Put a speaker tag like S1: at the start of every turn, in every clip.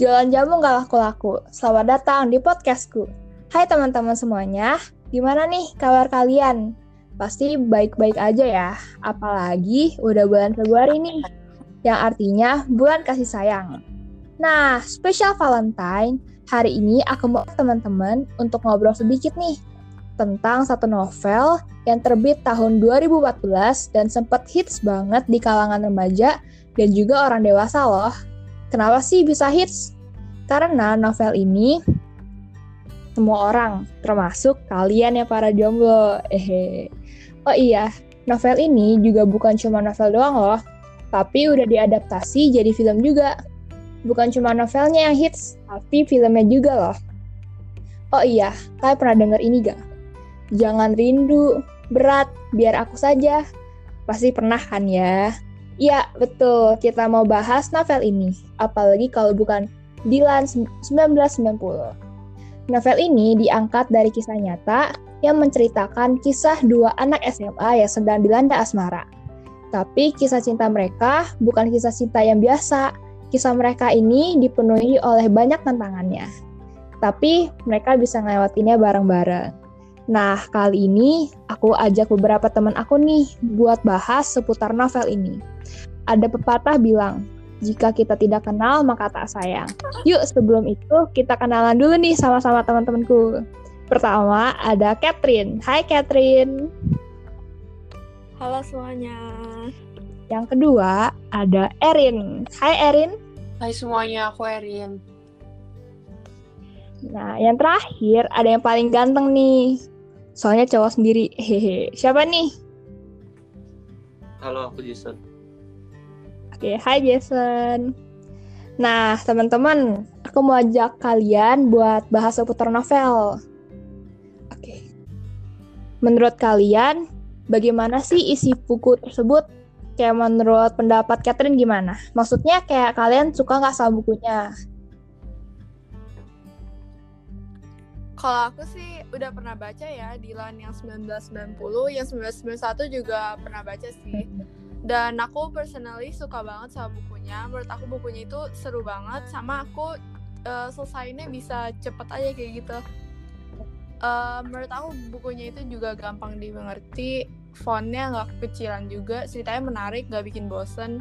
S1: Jualan jamu nggak laku-laku. Selamat datang di podcastku. Hai teman-teman semuanya, gimana nih kabar kalian? Pasti baik-baik aja ya, apalagi udah bulan Februari nih, yang artinya bulan kasih sayang. Nah, spesial Valentine, hari ini aku mau teman-teman untuk ngobrol sedikit nih tentang satu novel yang terbit tahun 2014 dan sempat hits banget di kalangan remaja dan juga orang dewasa loh. Kenapa sih bisa hits? Karena novel ini semua orang, termasuk kalian ya para jomblo. Ehe. Oh iya, novel ini juga bukan cuma novel doang loh, tapi udah diadaptasi jadi film juga. Bukan cuma novelnya yang hits, tapi filmnya juga loh. Oh iya, kalian pernah denger ini gak? Jangan rindu, berat, biar aku saja. Pasti pernah kan ya? Iya, betul. Kita mau bahas novel ini. Apalagi kalau bukan Dilan 1990. Novel ini diangkat dari kisah nyata yang menceritakan kisah dua anak SMA yang sedang dilanda asmara. Tapi kisah cinta mereka bukan kisah cinta yang biasa. Kisah mereka ini dipenuhi oleh banyak tantangannya. Tapi mereka bisa ngelewatinnya bareng-bareng. Nah, kali ini aku ajak beberapa teman aku nih buat bahas seputar novel ini. Ada pepatah bilang, jika kita tidak kenal maka tak sayang. Yuk, sebelum itu kita kenalan dulu nih sama-sama teman-temanku. Pertama ada Catherine. Hai Catherine.
S2: Halo semuanya.
S1: Yang kedua ada Erin. Hai Erin.
S3: Hai semuanya, aku Erin.
S1: Nah, yang terakhir ada yang paling ganteng nih. Soalnya cowok sendiri. Hehe. Siapa nih?
S4: Halo, aku Jason.
S1: Oke, hai Jason. Nah, teman-teman, aku mau ajak kalian buat bahas seputar novel. Oke. Menurut kalian, bagaimana sih isi buku tersebut? Kayak menurut pendapat Catherine gimana? Maksudnya kayak kalian suka nggak sama bukunya?
S2: Kalau aku sih udah pernah baca ya Dilan yang 1990, yang 1991 juga pernah baca sih. Dan aku personally suka banget sama bukunya. Menurut aku bukunya itu seru banget sama aku uh, selesainya bisa cepet aja kayak gitu. Uh, menurut aku bukunya itu juga gampang dimengerti, fontnya nggak kekecilan juga, ceritanya menarik, nggak bikin bosen.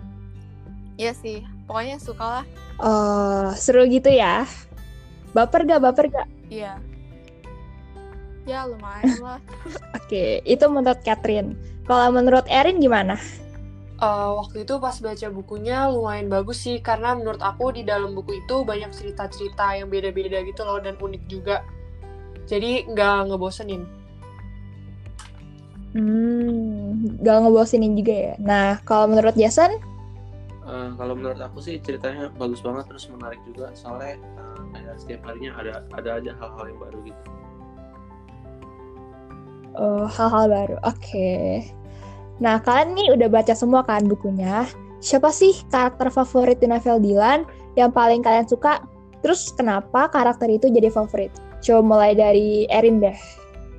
S2: Iya sih, pokoknya suka lah.
S1: Oh, seru gitu ya? Baper gak? Baper gak?
S2: Iya. Ya lumayan lah.
S1: Oke, itu menurut Catherine. Kalau menurut Erin gimana?
S3: Uh, waktu itu pas baca bukunya lumayan bagus sih karena menurut aku di dalam buku itu banyak cerita-cerita yang beda-beda gitu loh dan unik juga. Jadi nggak ngebosenin.
S1: Hmm, nggak ngebosenin juga ya. Nah, kalau menurut Jason?
S4: Uh, kalau menurut aku sih ceritanya bagus banget terus menarik juga soalnya uh, setiap harinya ada ada aja hal-hal yang baru gitu.
S1: Oh, hal-hal baru. Oke. Okay. Nah, kalian nih udah baca semua kan bukunya. Siapa sih karakter favorit di novel Dylan yang paling kalian suka? Terus kenapa karakter itu jadi favorit? Coba mulai dari Erin deh.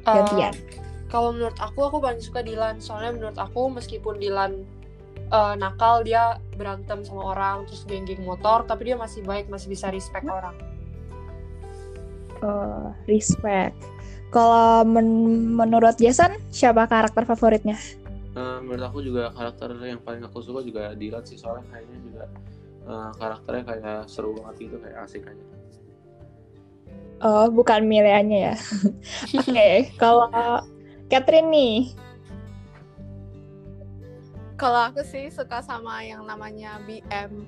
S1: Gantian. Uh,
S3: kalau menurut aku, aku paling suka Dylan. Soalnya menurut aku meskipun Dylan uh, nakal, dia berantem sama orang, terus geng-geng motor, tapi dia masih baik, masih bisa respect hmm? orang.
S1: Oh, respect. Kalau men menurut Jason, siapa karakter favoritnya?
S4: Uh, menurut aku juga karakter yang paling aku suka juga Dylan sih soalnya kayaknya juga uh, karakternya kayak seru banget gitu kayak asik aja.
S1: Oh, bukan milihnya ya. Oke, okay, kalau Catherine nih.
S2: Kalau aku sih suka sama yang namanya BM.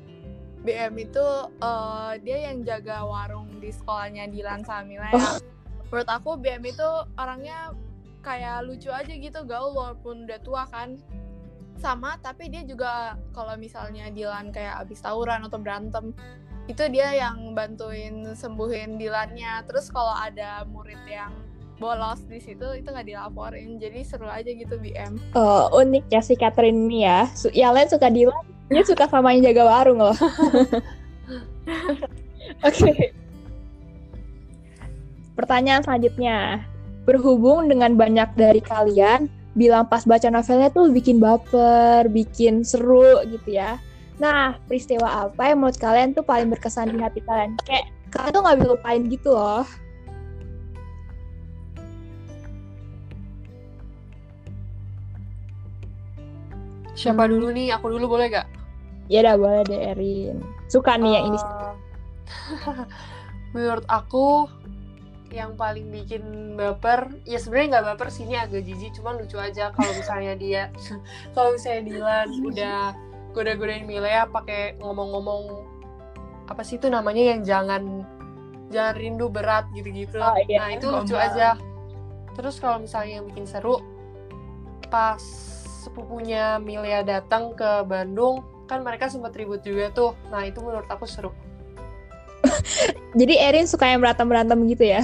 S2: BM itu uh, dia yang jaga warung di sekolahnya Dilan sama Mila. Oh menurut aku BM itu orangnya kayak lucu aja gitu gaul walaupun udah tua kan. Sama tapi dia juga kalau misalnya Dilan kayak abis tawuran atau berantem itu dia yang bantuin sembuhin Dilannya. Terus kalau ada murid yang bolos di situ itu nggak dilaporin. Jadi seru aja gitu BM
S1: oh unik ya si Catherine ini ya. Yang lain suka Dilan dia suka sama yang jaga warung loh. Oke. okay. Pertanyaan selanjutnya, berhubung dengan banyak dari kalian bilang pas baca novelnya tuh bikin baper, bikin seru gitu ya. Nah, peristiwa apa yang menurut kalian tuh paling berkesan di hati kalian? Kayak kalian tuh nggak bisa lupain gitu loh.
S3: Siapa dulu nih? Aku dulu boleh gak?
S1: Ya udah boleh deh Erin. Suka nih yang ini.
S3: Eh, menurut aku yang paling bikin baper ya sebenarnya nggak baper sih ini agak jijik cuman lucu aja kalau misalnya dia kalau misalnya Dilan udah goda-godain Milea pakai ngomong-ngomong apa sih itu namanya yang jangan jangan rindu berat gitu-gitu
S1: Oh, iya.
S3: nah itu lucu
S2: Gombal.
S3: aja terus kalau misalnya yang bikin seru pas sepupunya Milea datang ke Bandung kan mereka sempat ribut juga tuh nah itu menurut aku seru
S1: Jadi Erin suka yang berantem-berantem gitu ya?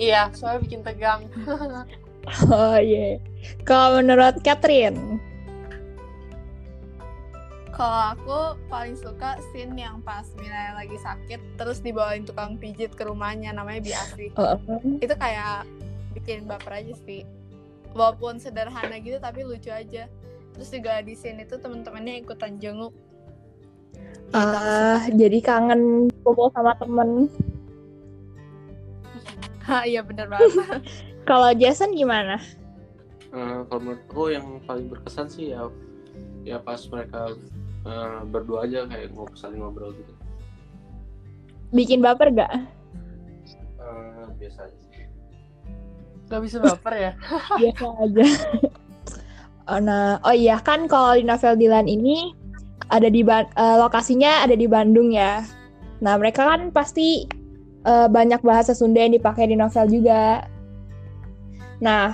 S3: Iya, soalnya bikin tegang.
S1: Oh iya. Kalau menurut Catherine?
S2: Kalau aku paling suka scene yang pas Mila lagi sakit terus dibawain tukang pijit ke rumahnya namanya Biasi.
S1: Oh,
S2: Itu kayak bikin baper aja sih. Walaupun sederhana gitu tapi lucu aja. Terus juga di scene itu temen-temennya ikutan jenguk.
S1: Ah, jadi kangen kumpul sama temen.
S2: Hah, iya bener banget.
S1: Kalau Jason gimana?
S4: Eh, kalau menurut aku yang paling berkesan sih ya ya pas mereka eh, berdua aja kayak ngobrol saling ngobrol gitu
S1: Bikin baper gak?
S4: Eh, biasa aja sih
S3: Gak bisa baper ya?
S1: Biasa aja. Oh, nah, oh iya kan kalau di novel Dilan ini ada di eh, lokasinya ada di Bandung ya. Nah mereka kan pasti eh, banyak bahasa Sunda yang dipakai di novel juga. Nah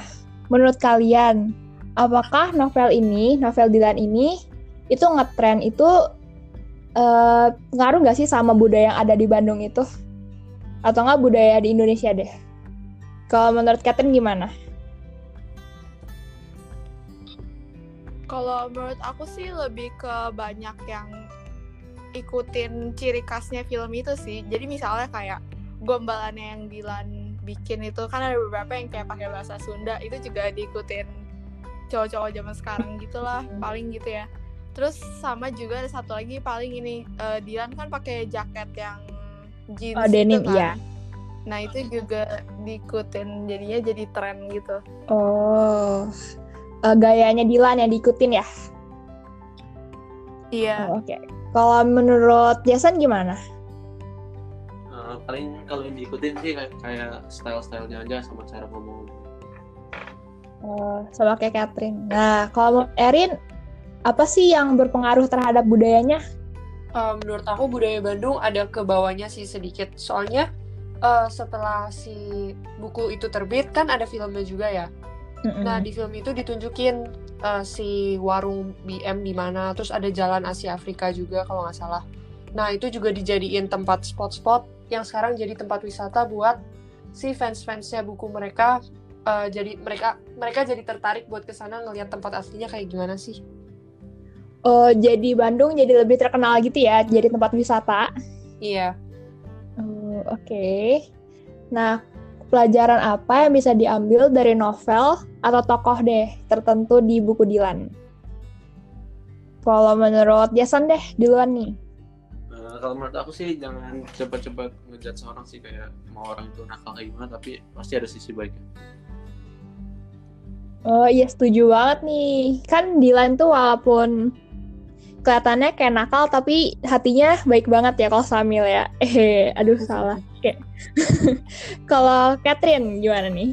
S1: menurut kalian apakah novel ini, novel Dilan ini itu ngetren itu eh, ngaruh nggak sih sama budaya yang ada di Bandung itu? Atau nggak budaya di Indonesia deh? Kalau menurut Catherine gimana?
S2: Kalau menurut aku sih lebih ke banyak yang ikutin ciri khasnya film itu sih. Jadi misalnya kayak gombalannya yang Dilan bikin itu kan ada beberapa yang kayak pakai bahasa Sunda itu juga diikutin cowok-cowok zaman sekarang gitulah paling gitu ya. Terus sama juga ada satu lagi paling ini eh, Dilan kan pakai jaket yang jeans
S1: Oh, denim,
S2: gitu kan.
S1: iya.
S2: Nah itu juga diikutin jadinya jadi tren gitu.
S1: Oh, eh, gayanya Dilan yang diikutin ya?
S2: Iya.
S1: Oh, Oke. Kalau menurut Jason gimana?
S4: Eh, paling kalau yang diikutin sih kayak, kayak style-stylenya aja sama cara ngomong
S1: Oh, sama kayak Catherine. Nah, kalau menurut Erin, apa sih yang berpengaruh terhadap budayanya?
S3: Eh, menurut aku budaya Bandung ada ke bawahnya sih sedikit. Soalnya eh, setelah si buku itu terbit kan ada filmnya juga ya. Nah di film itu ditunjukin eh, si warung BM di mana, terus ada jalan Asia Afrika juga kalau nggak salah. Nah itu juga dijadiin tempat spot-spot yang sekarang jadi tempat wisata buat si fans-fansnya buku mereka. eh, jadi mereka mereka jadi tertarik buat ke sana ngelihat tempat aslinya kayak gimana sih?
S1: Oh, jadi Bandung jadi lebih terkenal gitu ya, jadi tempat wisata.
S3: Iya.
S1: Oh, Oke. Nah, pelajaran apa yang bisa diambil dari novel atau tokoh deh tertentu di buku Dilan? Kalau menurut Jason deh, duluan nih.
S4: Eh, kalau menurut aku sih jangan cepat-cepat ngejudge seorang sih kayak mau orang itu nakal kayak gimana tapi pasti ada sisi baiknya
S1: Oh iya setuju banget nih. Kan Dilan tuh walaupun kelihatannya kayak nakal tapi hatinya baik banget ya kalau Samil ya. Eh, aduh salah. Kayak. kalau Catherine gimana nih?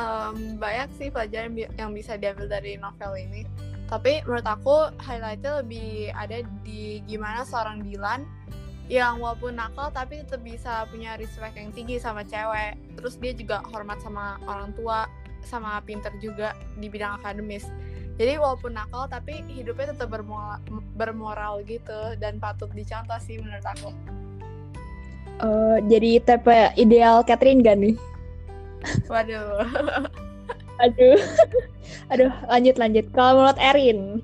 S2: Em, banyak sih pelajaran yang bisa diambil dari novel ini. Tapi menurut aku highlightnya lebih ada di gimana seorang Dilan yang walaupun nakal tapi tetap bisa punya respect yang tinggi sama cewek. Terus dia juga hormat sama orang tua, sama pinter juga di bidang akademis. Jadi walaupun nakal tapi hidupnya tetap bermoral, bermoral gitu dan patut dicontoh sih menurut aku.
S1: Eh, jadi tipe ideal Catherine gak nih?
S2: Waduh.
S1: Aduh. Aduh, lanjut lanjut. Kalau menurut Erin,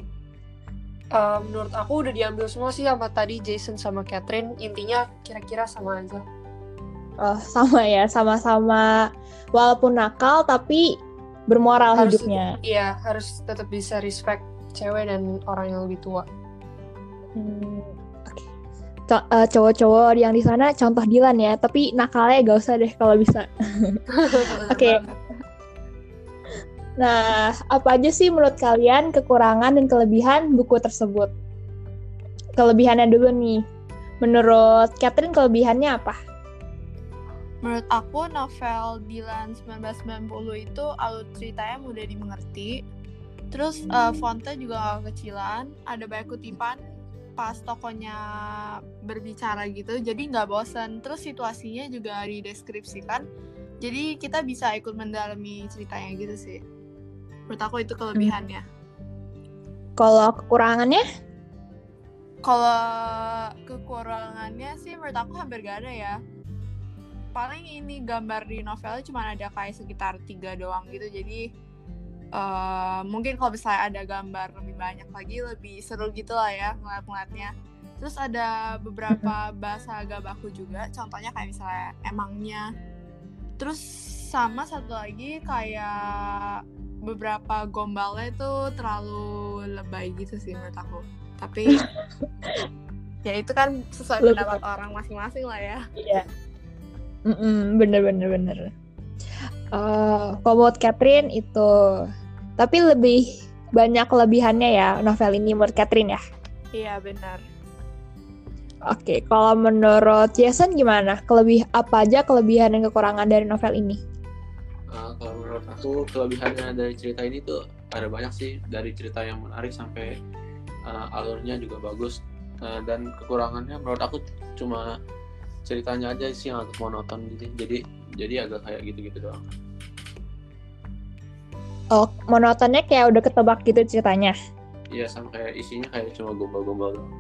S3: Eh, menurut aku udah diambil semua sih sama tadi Jason sama Catherine. Intinya kira-kira sama aja.
S1: oh sama ya, sama-sama walaupun nakal tapi bermoral
S3: Harus
S1: hidupnya.
S3: Iya, harus tetap bisa respect cewek dan orang yang lebih tua.
S1: Hmm, Oke. Co- eh, Cowok-cowok yang di sana contoh Dilan ya, tapi nakalnya gak usah deh kalau bisa. Oke. Nah, apa aja sih menurut kalian kekurangan dan kelebihan buku tersebut? Kelebihannya dulu nih. Menurut Catherine kelebihannya apa?
S2: Menurut aku novel Dilan 1990 itu alur ceritanya mudah dimengerti. Terus eh, fontnya juga gak kecilan, ada banyak kutipan pas tokonya berbicara gitu, jadi nggak bosan. Terus situasinya juga dideskripsikan, jadi kita bisa ikut mendalami ceritanya gitu sih. Menurut aku itu kelebihannya.
S1: Kalau kekurangannya?
S2: Kalau kekurangannya sih menurut aku hampir gak ada ya. Paling ini gambar di novelnya cuma ada kayak sekitar tiga doang gitu. Jadi eh, mungkin kalau misalnya ada gambar lebih banyak lagi lebih seru gitu lah ya ngeliat-ngeliatnya. Terus ada beberapa bahasa agak baku juga. Contohnya kayak misalnya emangnya. Terus sama satu lagi kayak beberapa gombalnya itu terlalu lebay gitu sih menurut aku. Tapi ya itu kan sesuai pendapat orang masing-masing lah ya.
S1: Iya. Mm-mm, bener bener bener. Eh, kalau menurut Catherine itu, tapi lebih banyak kelebihannya ya novel ini menurut Catherine ya.
S2: Iya benar.
S1: Oke, kalau menurut Jason gimana? Kelebih apa aja kelebihan dan kekurangan dari novel ini?
S4: Uh, kalau menurut aku kelebihannya dari cerita ini tuh ada banyak sih dari cerita yang menarik sampai uh, alurnya juga bagus Uh, dan kekurangannya menurut aku cuma ceritanya aja sih yang agak monoton gitu jadi jadi agak kayak gitu-gitu doang
S1: Oh, monotonnya kayak udah ketebak gitu ceritanya.
S4: iya sama kayak isinya kayak cuma gombal-gombal doang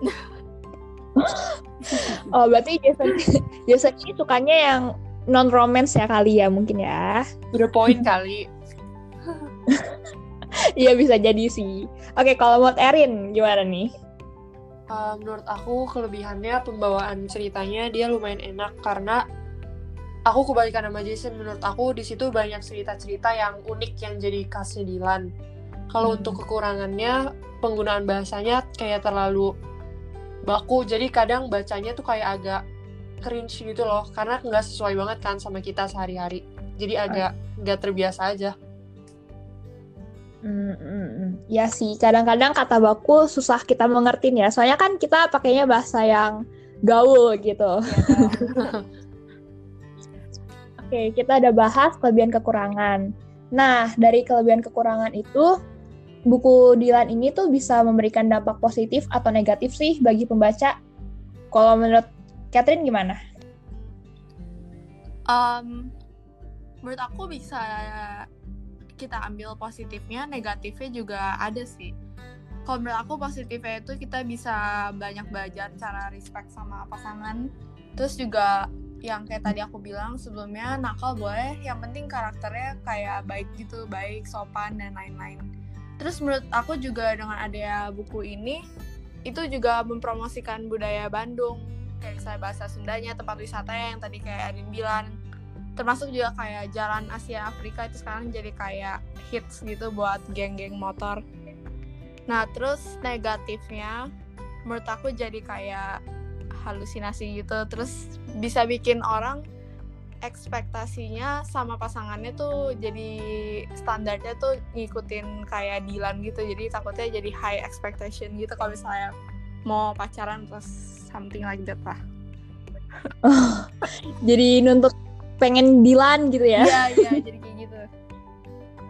S1: Oh, berarti Jason Jason ini sukanya yang non romance ya kali ya mungkin ya.
S3: Udah poin kali.
S1: Iya bisa jadi sih. Oke, kalau menurut Erin gimana nih?
S3: Uh, menurut aku kelebihannya pembawaan ceritanya dia lumayan enak karena aku kebalikan sama Jason menurut aku di situ banyak cerita-cerita yang unik yang jadi khasnya Dilan. Kalau
S1: Hmm.
S3: untuk kekurangannya penggunaan bahasanya kayak terlalu baku jadi kadang bacanya tuh kayak agak cringe gitu loh karena nggak sesuai banget kan sama kita sehari-hari. Jadi agak nggak terbiasa aja.
S1: Hmm. Ya sih, kadang-kadang kata baku susah kita mengerti ya. Soalnya kan kita pakainya bahasa yang gaul gitu. Oke, kita udah bahas kelebihan kekurangan. Nah, dari kelebihan kekurangan itu, buku Dilan ini tuh bisa memberikan dampak positif atau negatif sih bagi pembaca. Kalau menurut Catherine gimana?
S2: Um, menurut aku bisa kita ambil positifnya, negatifnya juga ada sih. Kalau menurut aku positifnya itu kita bisa banyak belajar cara respect sama pasangan. Terus juga yang kayak tadi aku bilang sebelumnya nakal boleh, yang penting karakternya kayak baik gitu, baik, sopan dan lain-lain. Terus menurut aku juga dengan adanya buku ini itu juga mempromosikan budaya Bandung kayak misalnya bahasa Sundanya, tempat wisatanya yang tadi kayak Arin bilang termasuk juga kayak jalan Asia Afrika itu sekarang jadi kayak hits gitu buat geng-geng motor. Nah terus negatifnya menurut aku jadi kayak halusinasi gitu. Terus bisa bikin orang ekspektasinya sama pasangannya tuh jadi standarnya tuh ngikutin kayak Dilan gitu. Jadi takutnya jadi high expectation gitu kalau misalnya mau pacaran terus something like that lah.
S1: Jadi nuntut pengen Dilan gitu ya?
S2: iya iya jadi kayak gitu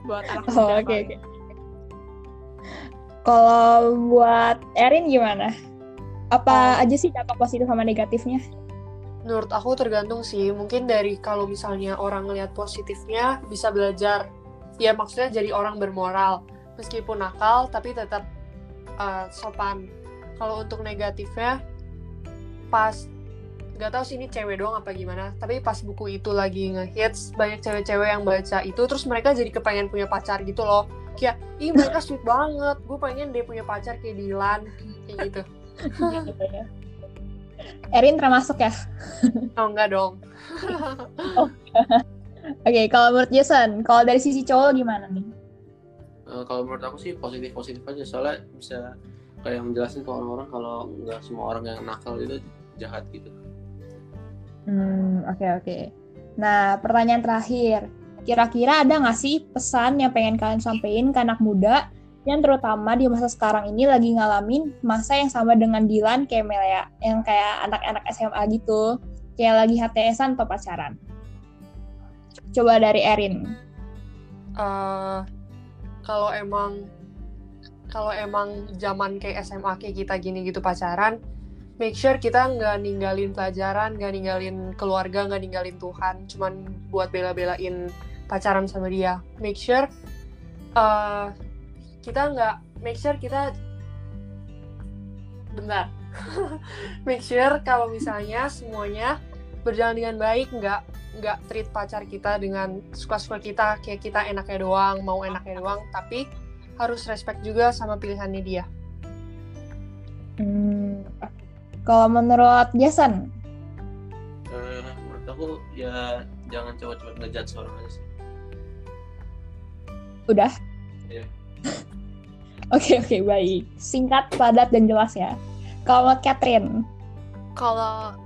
S2: buat anak
S1: Oh, oke
S2: paling.
S1: oke. Kalau buat Erin gimana? Apa aja sih dampak positif sama negatifnya?
S3: Menurut aku tergantung sih, mungkin dari kalau misalnya orang ngelihat positifnya bisa belajar, ya maksudnya jadi orang bermoral, meskipun nakal tapi tetap uh, sopan. Kalau untuk negatifnya, pas nggak tahu sih ini cewek doang apa gimana, tapi pas buku itu lagi ngehits, banyak cewek-cewek yang baca itu, terus mereka jadi kepengen punya pacar gitu loh. Kayak, ih mereka sweet banget, gue pengen dia punya pacar kayak Dilan, kayak gitu.
S1: Gitu ya. Erin termasuk ya?
S3: Oh enggak dong.
S1: Oke, kalau menurut Jason, kalau dari sisi cowok gimana nih?
S4: Uh, kalau menurut aku sih positif positif aja soalnya bisa kayak menjelasin ke orang-orang kalau nggak semua orang yang nakal itu jahat gitu
S1: Hmm, oke oke. Nah, pertanyaan terakhir. Kira-kira ada nggak sih pesan yang pengen kalian sampaikan ke anak muda yang terutama di masa sekarang ini lagi ngalamin masa yang sama dengan Dilan kayak Melia, yang kayak anak-anak SMA gitu, kayak lagi HTSan atau pacaran. Coba dari Erin.
S3: Uh, kalau emang kalau emang zaman kayak SMA kayak kita gini gitu pacaran, make sure kita nggak ninggalin pelajaran, nggak ninggalin keluarga, nggak ninggalin Tuhan, cuman buat bela-belain pacaran sama dia. Make sure uh, kita nggak, make sure kita bentar. make sure kalau misalnya semuanya berjalan dengan baik, nggak nggak treat pacar kita dengan suka-suka kita kayak kita enaknya doang, mau enaknya doang, tapi harus respect juga sama pilihannya dia.
S1: Hmm, kalau menurut Jason?
S4: Uh, menurut aku ya jangan coba-coba ngejudge orang aja sih.
S1: Udah?
S4: Iya.
S1: Oke oke baik. Singkat, padat dan jelas ya. Kalau Catherine?
S2: Kalau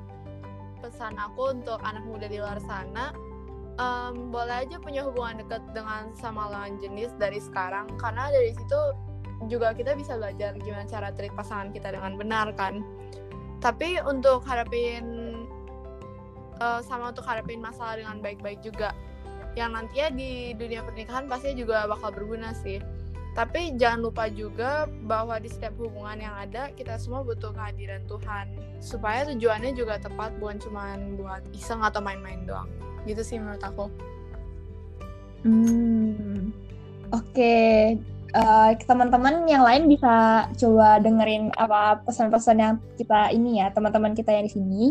S2: pesan aku untuk anak muda di luar sana, um, boleh aja punya hubungan dekat dengan sama lawan jenis dari sekarang, karena dari situ juga kita bisa belajar gimana cara treat pasangan kita dengan benar kan tapi untuk harapin uh, sama untuk harapin masalah dengan baik-baik juga yang nantinya di dunia pernikahan pasti juga bakal berguna sih. Tapi jangan lupa juga bahwa di setiap hubungan yang ada kita semua butuh kehadiran Tuhan. Supaya tujuannya juga tepat bukan cuma buat iseng atau main-main doang. Gitu sih menurut aku.
S1: Hmm. Oke. okay uh, teman-teman yang lain bisa coba dengerin apa pesan-pesan yang kita ini ya teman-teman kita yang di sini.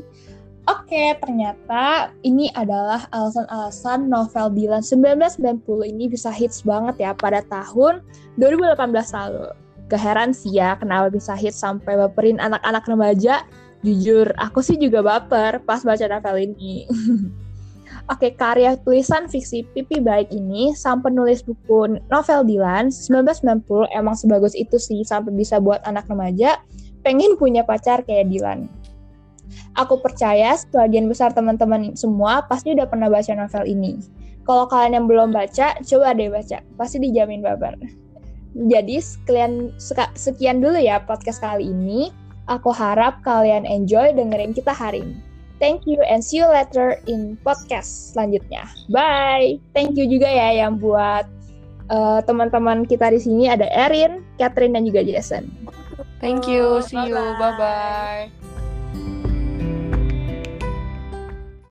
S1: Oke, ternyata ini adalah alasan-alasan novel Dylan 1990 ini bisa hits banget ya pada tahun 2018 lalu. Gak heran sih ya kenapa bisa hits sampai baperin anak-anak remaja. Jujur, aku sih juga baper pas baca novel ini. Oke, karya tulisan fiksi Pipi Baik ini sang penulis buku novel Dylan 1990 emang sebagus itu sih sampai bisa buat anak remaja pengen punya pacar kayak Dylan. Aku percaya sebagian besar teman-teman semua pasti udah pernah baca novel ini. Kalau kalian yang belum baca, coba deh baca. Pasti dijamin babar. Jadi sekian, sekian dulu ya podcast kali ini. Aku harap kalian enjoy dengerin kita hari ini. Thank you and see you later in podcast selanjutnya. Bye. Thank you juga ya yang buat uh, teman-teman kita di sini ada Erin, Catherine dan juga Jason.
S3: Thank you. See you. Bye bye.